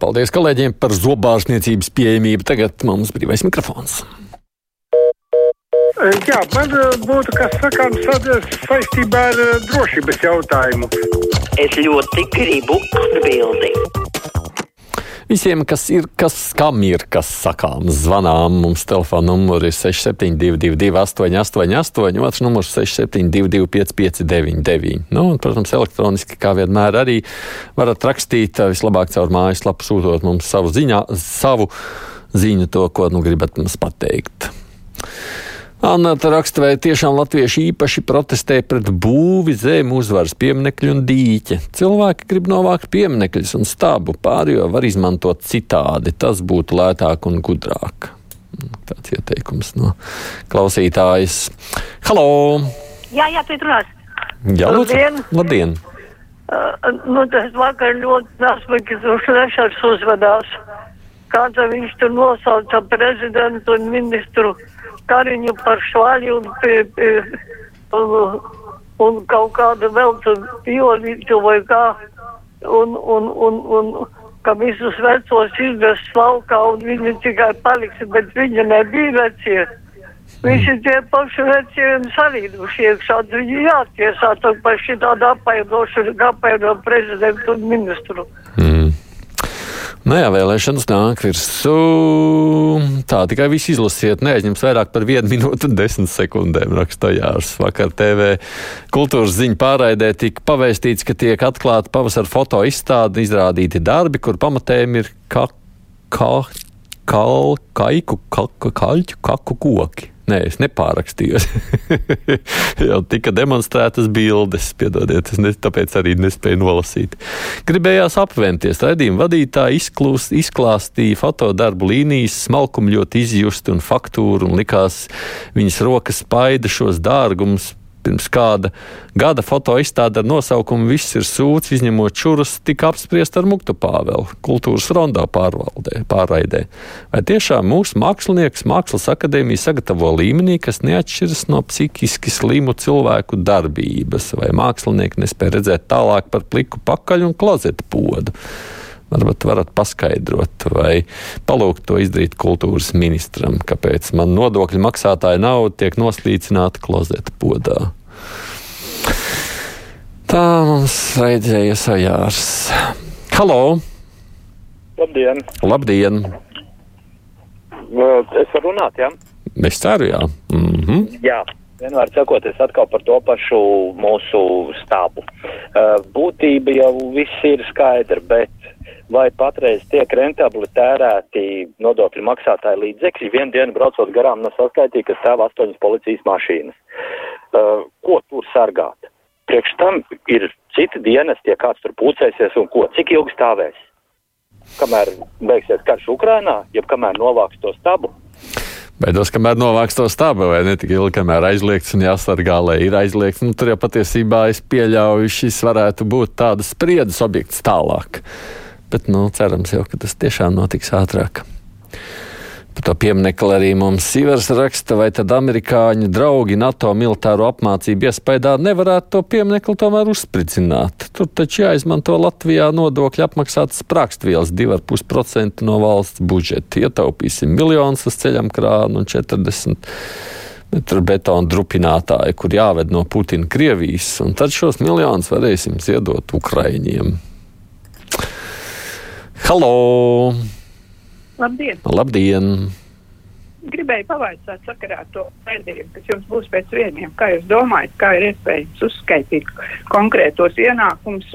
paldies kolēģiem par zobārstniecības pieejamību. Tagad mums brīvais mikrofons. Jā, man būtu kas sakāms saistībā ar drošības jautājumu. Es ļoti gribu atbildēt. Visiem, kas ir, kas, kam ir kas sakāms, zvanām mums telefona numuri 6722, 888, otrs numurs 672, 559, nu, un, protams, elektroniski, kā vienmēr, arī varat rakstīt vislabāk caur mājaslapu, sūtot mums savu ziņā, savu ziņu, to, ko nu gribat mums pateikt. Anna raksta, vai tiešām latvieši īpaši protestē pret būvi zem uzvaras pieminekļu un dīķa. Cilvēki grib novākt pieminekļus un stābu pārējo var izmantot citādi. Tas būtu lētāk un gudrāk. Tāds ieteikums no klausītājas. Halo! Jā, jā, tu runās. Jā, lūdzu. Labdien! Labdien. Uh, nu, tas vakar ļoti nesmīgi uz Rešars uzvedās. Kāda viņš tur nosauca prezidentu un ministru Kariņu par švaļu un, pie, pie, un, un kaut kādu vēl piolītu vai kā. Un, un, un, un ka visus vecos izvest laukā un viņi tikai paliks, bet viņi nebija vecie. Visi tie paši vecie un salīduši iekšā, viņi jātiesā par šitādu apaidošu, apaido prezidentu un ministru. Mm. Nu jā, vēlēšanas nāk virsū. Tā tikai viss izlasiet, neaizņems vairāk par vienu minūtu un desmit sekundēm, raksta Jārs. Vakar TV kultūras ziņu pārraidē tika pavēstīts, ka tiek atklāta pavasara foto izstāde, izrādīti darbi, kur pamatējumi ir ka, ka, kal, kaiku, ka, kaļķu, kaku koki. Nē, es nepārakstījos. Jau tika demonstrētas bildes, piedodiet, es ne, tāpēc arī nespēju nolasīt. Gribējās apventies. Radījuma vadītāji izklūst, izklāstīja fotodarbu līnijas, smalkumu ļoti izjust un faktūru, un likās viņas rokas spaida šos dārgumus pirms kāda gada fotoizstāde ar nosaukumu Viss ir sūds, izņemot čurus, tika apspriest ar Muktu Pāvelu, kultūras rondā pārvaldē, pārraidē. Vai tiešām mūsu mākslinieks Mākslas akadēmija sagatavo līmenī, kas neatšķiras no psihiski slimu cilvēku darbības, vai mākslinieki nespēja redzēt tālāk par pliku pakaļ un klozeta podu? Varbūt varat paskaidrot vai palūgt to izdarīt kultūras ministram, kāpēc man nodokļu maksātāja nauda tiek noslīcināta klozeta podā. Tā mums raidīja sajārs. Halo! Labdien! Labdien! Es varu runāt, jā? Ja? Es ceru, jā. Mm -hmm. Jā. Vienmēr sakot, es atkal par to pašu mūsu stābu. Būtība jau viss ir skaidra, bet vai patreiz tiek rentabli tērēti nodokļu maksātāju līdzekļi. Vienu dienu braucot garām, nesaskaitīja, ka stāv astoņas policijas mašīnas. Ko tur sargāt? Priekš tam ir citi dienesti, ja kāds tur pūcēsies un ko, cik ilgi stāvēs? Kamēr beigsies karš Ukrainā, jeb kamēr novāks to stabu, Beidos, kamēr novāks to stābu, vai ne tik ilgi, kamēr aizliegts un jāsargā, lai ir aizliegts. Nu, tur jau patiesībā es pieļauju, šis varētu būt tādas spriedzes objekts tālāk. Bet, nu, cerams jau, ka tas tiešām notiks ātrāk. Par to pieminiektu arī mums Sīvers raksta, vai tad amerikāņu draugi NATO militāro apmācību iespējā nevarētu to pieminiektu tomēr uzspridzināt. Tur taču jāizmanto Latvijā nodokļu apmaksātas sprākstvielas 2,5% no valsts budžeta. Ietaupīsim miljonus uz ceļam krānu un 40 metru betonu drupinātāju, kur jāved no Putina Krievijas, un tad šos miljonus varēsim ziedot Ukraiņiem. Halo! Labdien! Labdien! Gribēju pavaicāt sakarā to raidījumu, kas jums būs pēc vieniem. Kā jūs domājat, kā ir iespējams uzskaitīt konkrētos ienākumus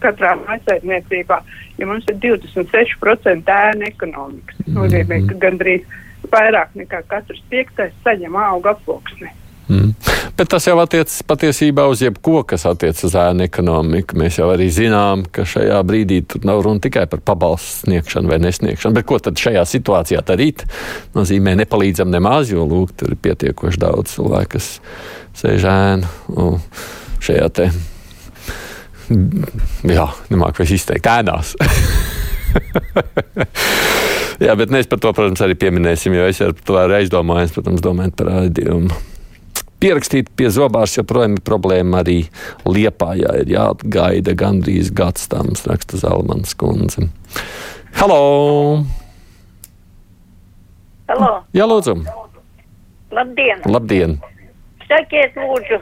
katrā maisaimniecībā, ja mums ir 26% ēna ekonomikas? Tas nozīmē, ka gandrīz vairāk nekā katrs piektais saņem auga aploksni. Mm. Bet tas jau attiecas patiesībā uz jebko, kas attiecas uz ēnu ekonomiku. Mēs jau arī zinām, ka šajā brīdī tur nav runa tikai par pabalstu sniegšanu vai nesniegšanu. Bet ko tad šajā situācijā darīt? Nozīmē, nepalīdzam nemaz, jo lūk, tur ir pietiekoši daudz cilvēku, kas sēž ēnu šajā te. Jā, nemāku vairs izteikt ēnās. Jā, bet mēs par to, protams, arī pieminēsim, jo es ar to arī aizdomājos, protams, domājot par raidījumu. Pierakstīt pie zobārs joprojām ir problēma arī Liepājā. Ir jāgaida gandrīz gads tam, raksta Zalmans kundze. Halo! Halo, Jā, lūdzu! labdien! Labdien! Sakiet, lūdzu,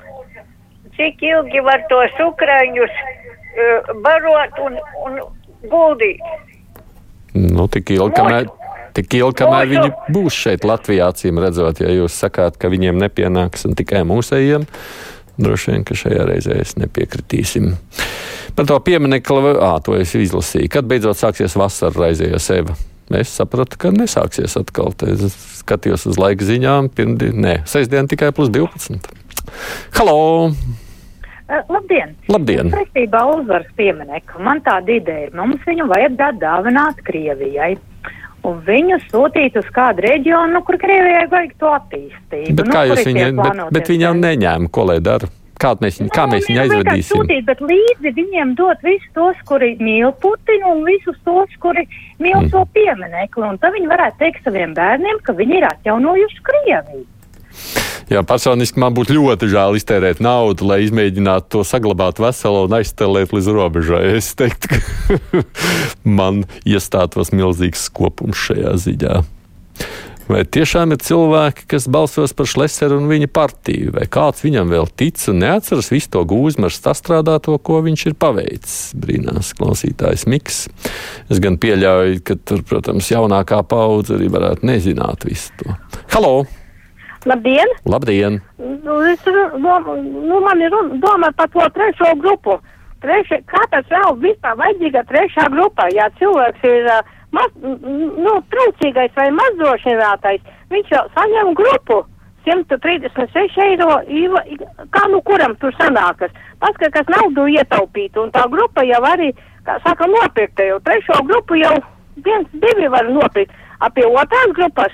cik ilgi var tos ukraiņus uh, barot un, un guldīt? Nu, tik ilgi, kamēr, tik ilgi, kamēr viņi būs šeit Latvijā, acīm redzot, ja jūs sakāt, ka viņiem nepienāks un tikai mūsējiem, droši vien, ka šajā reizē es nepiekritīsim. Par to pieminekli, ā, to es izlasīju. Kad beidzot sāksies vasara raizēja sevi? Es sapratu, ka nesāksies atkal. Es skatījos uz laika ziņām, pirmdien, nē, sestdien tikai plus 12. Halo! Uh, labdien! Labdien! Ar uzvaras pieminieku man tāda ideja ir. Mums viņu vajag dāt dāvināt Krievijai. Un viņu sūtīt uz kādu reģionu, nu, kur Krievijai vajag to attīstību. Bet nu, kā jūs viņu, bet, bet viņi jau neņēma, ko lai dara? Kā mēs, viņu- kā mēs viņu Nu, aizvedīsim? Sūtīt, bet līdzi viņiem dot visus tos, kuri mīl Putinu un visus tos, kuri mīl mm. to pieminekli. Un tad viņi varētu teikt saviem bērniem, ka viņi ir atjaunojuši Krieviju. Jā, personiski man būtu ļoti žēl iztērēt naudu, lai izmēģinātu to saglabāt veselu un aizstelēt līdz robežai. Es teiktu, ka man iestātos milzīgs skopums šajā ziņā. Vai tiešām ir cilvēki, kas balsos par Šlēsneru un viņa partiju, vai kāds viņam vēl tic un neatceras visu to gūzmu ar sastrādāto, ko viņš ir paveicis? Brīnās klausītājs Miks. Es gan pieļauju, ka tur, protams, jaunākā paudze arī varētu nezināt visu to. Halo! Labdien! Labdien! Nu, es nu, man ir doma par to trešo grupu. Treši, kāpēc vēl vispār vajadzīga trešā grupa? Ja cilvēks ir maz, nu, trūcīgais vai mazdrošinātais, viņš jau saņem grupu. 136 eiro, kā nu kuram tur sanākas. Paskat, kas naudu ietaupīt, un tā grupa jau arī, kā saka, nopirkta jau. Trešo grupu jau viens, divi var nopirkt. Ap pie otrās grupas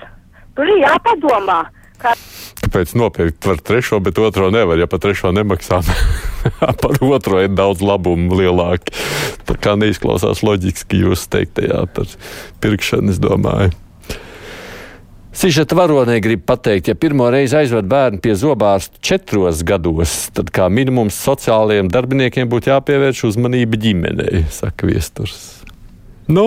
tur ir jāpadomā. Kā Kāpēc nopirkt par trešo, bet otro nevar? Ja par trešo nemaksā, par otro ir daudz labumu lielāki. Tā kā neizklausās loģiski jūs teiktajā par pirkšanu, es domāju. Sižeta varonē grib pateikt, ja pirmo reizi aizved bērnu pie zobārsta četros gados, tad kā minimums sociālajiem darbiniekiem būtu jāpievērš uzmanība ģimenei, saka viesturs. Nu,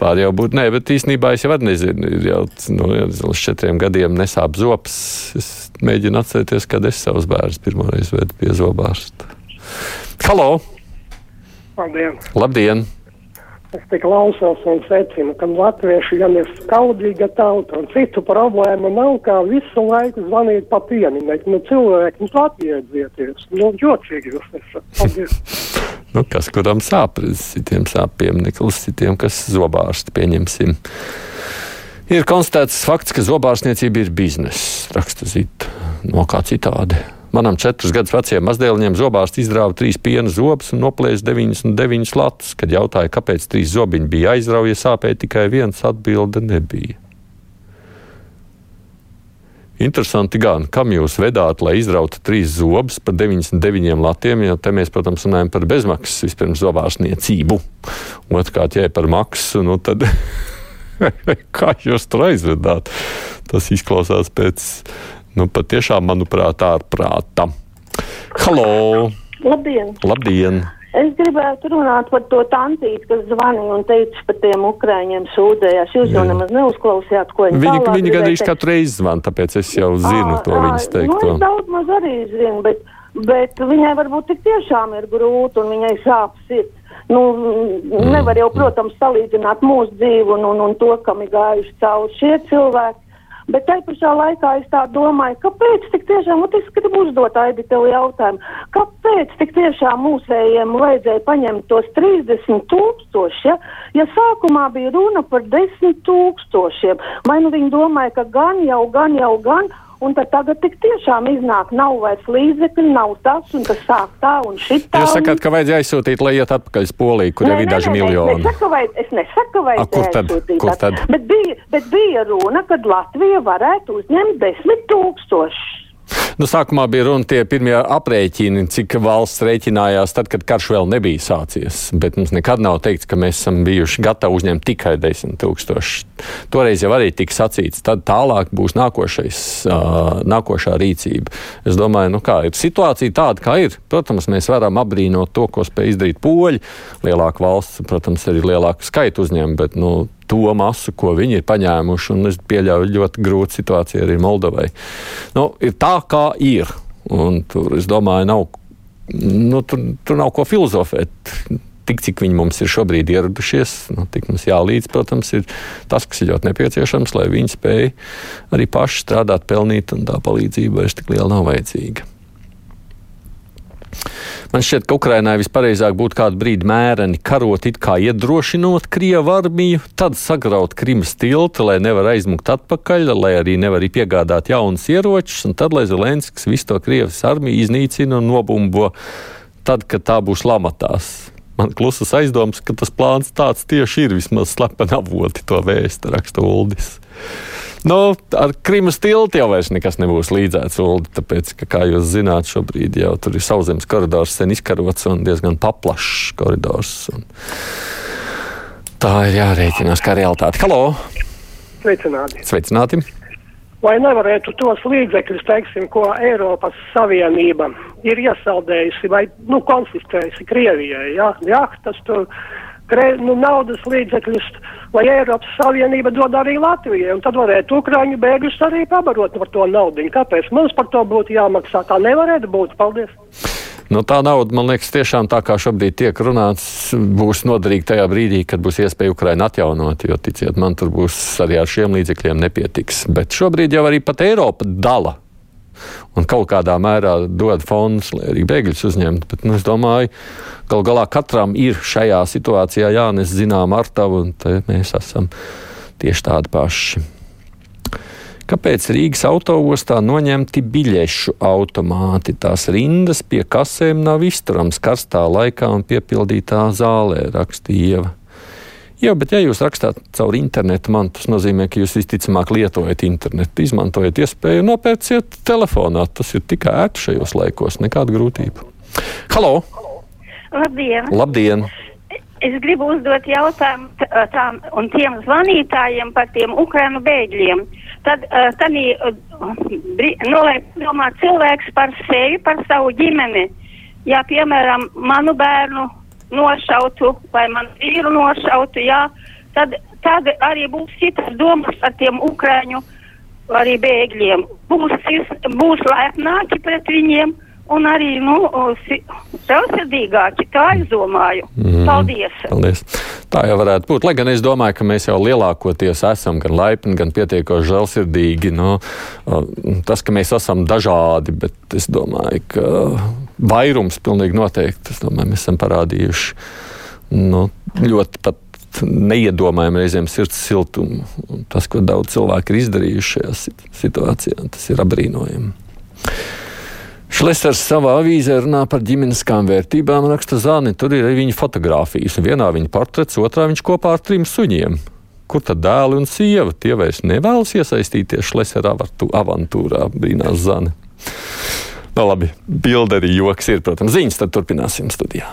var jau būt, nē, bet īstenībā es jau nezinu. Ir jau nu, līdz četriem gadiem nesāp zops. Es mēģinu atcerēties, kad es savus bērnus pirmoreiz vedu pie zobārsta. Halo! Paldies! Labdien! Es tik klausos un secinu, ka latvieši gan ir skaudīga tauta, un citu problēmu nav, kā visu laiku zvanīt pa pieninieku. Nu, cilvēki, nu, atjēdzieties. Nu, jočīgi jūs esat. Paldies! Nu, kas kuram sāp? Citiem sāp piemineklis, citiem kas zobārsti pieņemsim. Ir konstatēts fakts, ka zobārstniecība ir bizness, raksta Zita. No kā citādi. Manam četrus gadus vecajam mazdēliņam zobārsts izrāva trīs piena zobus un noplēsa 99 latus. Kad jautāja, kāpēc trīs zobiņi bija aizrauja, sāpēja tikai viens, atbilde nebija. Interesanti gan, kam jūs vedāt, lai izrautu trīs zobus par 99 latiem, jo te mēs, protams, runājam par bezmaksas vispirms zobārstniecību. Otrkārt, ja ir par maksu, nu tad kā jūs tur aizvedāt? Tas izklausās pēc, nu, patiešām, manuprāt, ārprāta. Halo! Labdien! Labdien! Es gribētu runāt par to tantīti, kas zvanīja un teica par tiem ukrāņiem sūdzējās. Jūs jau nemaz neuzklausījāt, ko viņi Viņi, tālāk viņi gandrīz katru reizi zvan, tāpēc es jau zinu to Ā, viņas teikto. Nu, es daudz maz arī zinu, bet, bet viņai varbūt tik tiešām ir grūti un viņai sāp sirds. Nu, nevar jau, protams, salīdzināt mūsu dzīvi un, un, un to, kam ir gājuši cauri šie cilvēki. Bet tajā pašā laikā es tā domāju, kāpēc tik tiešām, un es gribu uzdot Aidi tev jautājumu, kāpēc tik tiešām mūsējiem vajadzēja paņemt tos 30 tūkstoši, ja, ja sākumā bija runa par 10 tūkstošiem, vai nu viņi domāja, ka gan jau, gan jau, gan, un tad tagad tik tiešām iznāk, nav vairs līdzekļi, nav tas, un tas sāk tā un šitā. Jūs sakāt, ka vajadzēja aizsūtīt, lai iet atpakaļ uz Poliju, kur jau ir daži miljoni. Es nesaku, vai, es nesaku, vai A, kur tad? aizsūtīt Kur tad? Bet bija, bet bija runa, ka Latvija varētu uzņemt desmit tūkstošus. Nu, sākumā bija runa tie pirmie aprēķini, cik valsts rēķinājās tad, kad karš vēl nebija sācies. Bet mums nekad nav teikts, ka mēs esam bijuši gatavi uzņemt tikai 10 tūkstoši. Toreiz jau arī tika sacīts, tad tālāk būs nākošais, nākošā rīcība. Es domāju, nu kā ir situācija tāda, kā ir. Protams, mēs varam apbrīnot to, ko spēj izdarīt poļi. Lielāka valsts, protams, arī lielāku skaitu uzņēmumu, bet nu, to masu, ko viņi ir paņēmuši. Un es pieļauju ļoti grūtu situāciju arī Moldovai. Nu, ir tā, kā ir. Un tur, es domāju, nav, nu, tur, tur nav ko filozofēt. Tik cik viņi mums ir šobrīd ieradušies, nu, tik mums jālīdz, protams, ir tas, kas ir ļoti nepieciešams, lai viņi spēj arī paši strādāt, pelnīt, un tā palīdzība vairs tik liela nav vajadzīga. Man šķiet, ka Ukrainai vispareizāk būtu kādu brīdi mēreni karot, it kā iedrošinot Krievu armiju, tad sagraut Krimas tiltu, lai nevar aizmukt atpakaļ, lai arī nevar piegādāt jaunus ieročus, un tad, lai Zelenskis visu to Krievijas armiju iznīcina un nobumbo, tad, kad tā būs lamatās. Man klusas aizdoms, ka tas plāns tāds tieši ir, vismaz slepeni avoti to vēstu, raksta Uldis. Nu, ar Krimas tiltu jau vairs nekas nebūs līdzēts, Uldi, tāpēc, ka, kā jūs zināt, šobrīd jau tur ir sauszemes koridors sen izkarots un diezgan paplašs koridors. Un tā ir jārēķinās kā realitāte. Halo! Sveicināti! Sveicināti! Vai nevarētu tos līdzekļus, teiksim, ko Eiropas Savienība ir iesaldējusi vai nu, konfiscējusi Krievijai, ja? jahtas, tur, kre, nu, naudas līdzekļus, lai Eiropas Savienība dod arī Latvijai, tad varētu Ukraiņu bēgļus arī pabarot par to naudu. Kāpēc mums par to būtu jāmaksā? Tā nevarētu būt. Paldies! Nu, tā nauda, man liekas, tiešām tā kā šobrīd tiek runāts, būs noderīga tajā brīdī, kad būs iespēja Ukraiņu atjaunot. Jo, ticiet, man tur būs arī ar šiem līdzekļiem nepietiks. Bet šobrīd jau arī pat Eiropa dala. Un kaut kādā mērā dod fondus, lai arī bēgļus uzņemtu. Bet nu, es domāju, gal galā katram ir šajā situācijā jānes zinām ar tavu, un mēs esam tieši tādi paši. Kāpēc Rīgas autoostā noņemti biļešu automāti? Tās rindas pie kasēm nav izturams karstā laikā un piepildītā zālē, rakstīja Ieva. Jā, bet ja jūs rakstāt caur internetu, man tas nozīmē, ka jūs visticamāk lietojat internetu, izmantojat iespēju nopērciet telefonā. Tas ir tikai ērti šajos laikos, nekāda grūtība. Halo! Labdien! Labdien. Es gribu uzdot jautājumu tām un tiem zvanītājiem par tiem ukrainu bēgļiem. Tad, tad nu, lai domā cilvēks par sevi, par savu ģimeni. Ja, piemēram, manu bērnu nošautu vai manu vīru nošautu, jā, tad, tad arī būs citas domas par tiem ukraiņu arī bēgļiem. Būs, būs laipnāki pret viņiem un arī nu, savsirdīgāki. Tā es domāju. Mm. Paldies! Paldies! Tā jau varētu būt. Lai gan es domāju, ka mēs jau lielākoties esam gan laipni, gan pietiekoši žēlsirdīgi. Nu, tas, ka mēs esam dažādi, bet es domāju, ka vairums pilnīgi noteikti domāju, mēs esam parādījuši nu, ļoti pat. Neiedomājami reizēm sirds siltumu. Tas, ko daudz cilvēku ir izdarījuši šajā situācijā, tas ir apbrīnojami. Šlesers savā avīzē runā par ģimeniskām vērtībām, raksta Zāni. Tur ir arī viņa fotografijas. Vienā viņa portrets, otrā viņš kopā ar trim suņiem. Kur tad dēli un sieva? Tie vairs nevēlas iesaistīties Šlesera avantūrā, brīnās Zāni. No labi, bilde arī joks ir, protams, ziņas, tad turpināsim studijā.